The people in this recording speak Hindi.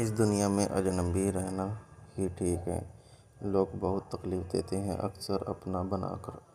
इस दुनिया में अजनबी रहना ही ठीक है। लोग बहुत तकलीफ़ देते हैं अक्सर अपना बनाकर।